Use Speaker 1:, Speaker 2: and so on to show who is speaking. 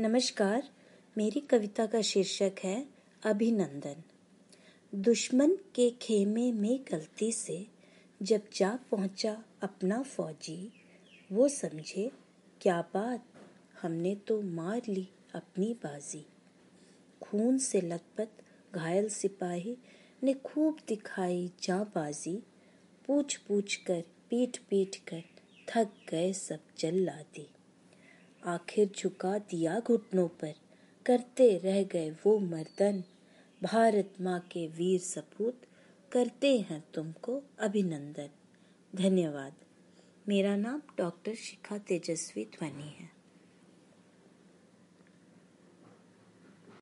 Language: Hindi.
Speaker 1: नमस्कार, मेरी कविता का शीर्षक है अभिनंदन। दुश्मन के खेमे में गलती से जब जा पहुँचा अपना फौजी, वो समझे, क्या बात, हमने तो मार ली अपनी बाजी। खून से लथपथ, घायल सिपाही ने खूब दिखाई जा बाजी पूछ पूछ कर पीट पीट कर, थक गए सब जल्लादी। आखिर झुका दिया घुटनों पर। करते रह गए वो मर्दन। भारत माँ के वीर सपूत करते हैं तुमको अभिनंदन। धन्यवाद। मेरा नाम डॉक्टर शिखा तेजस्वी ध्वनि है।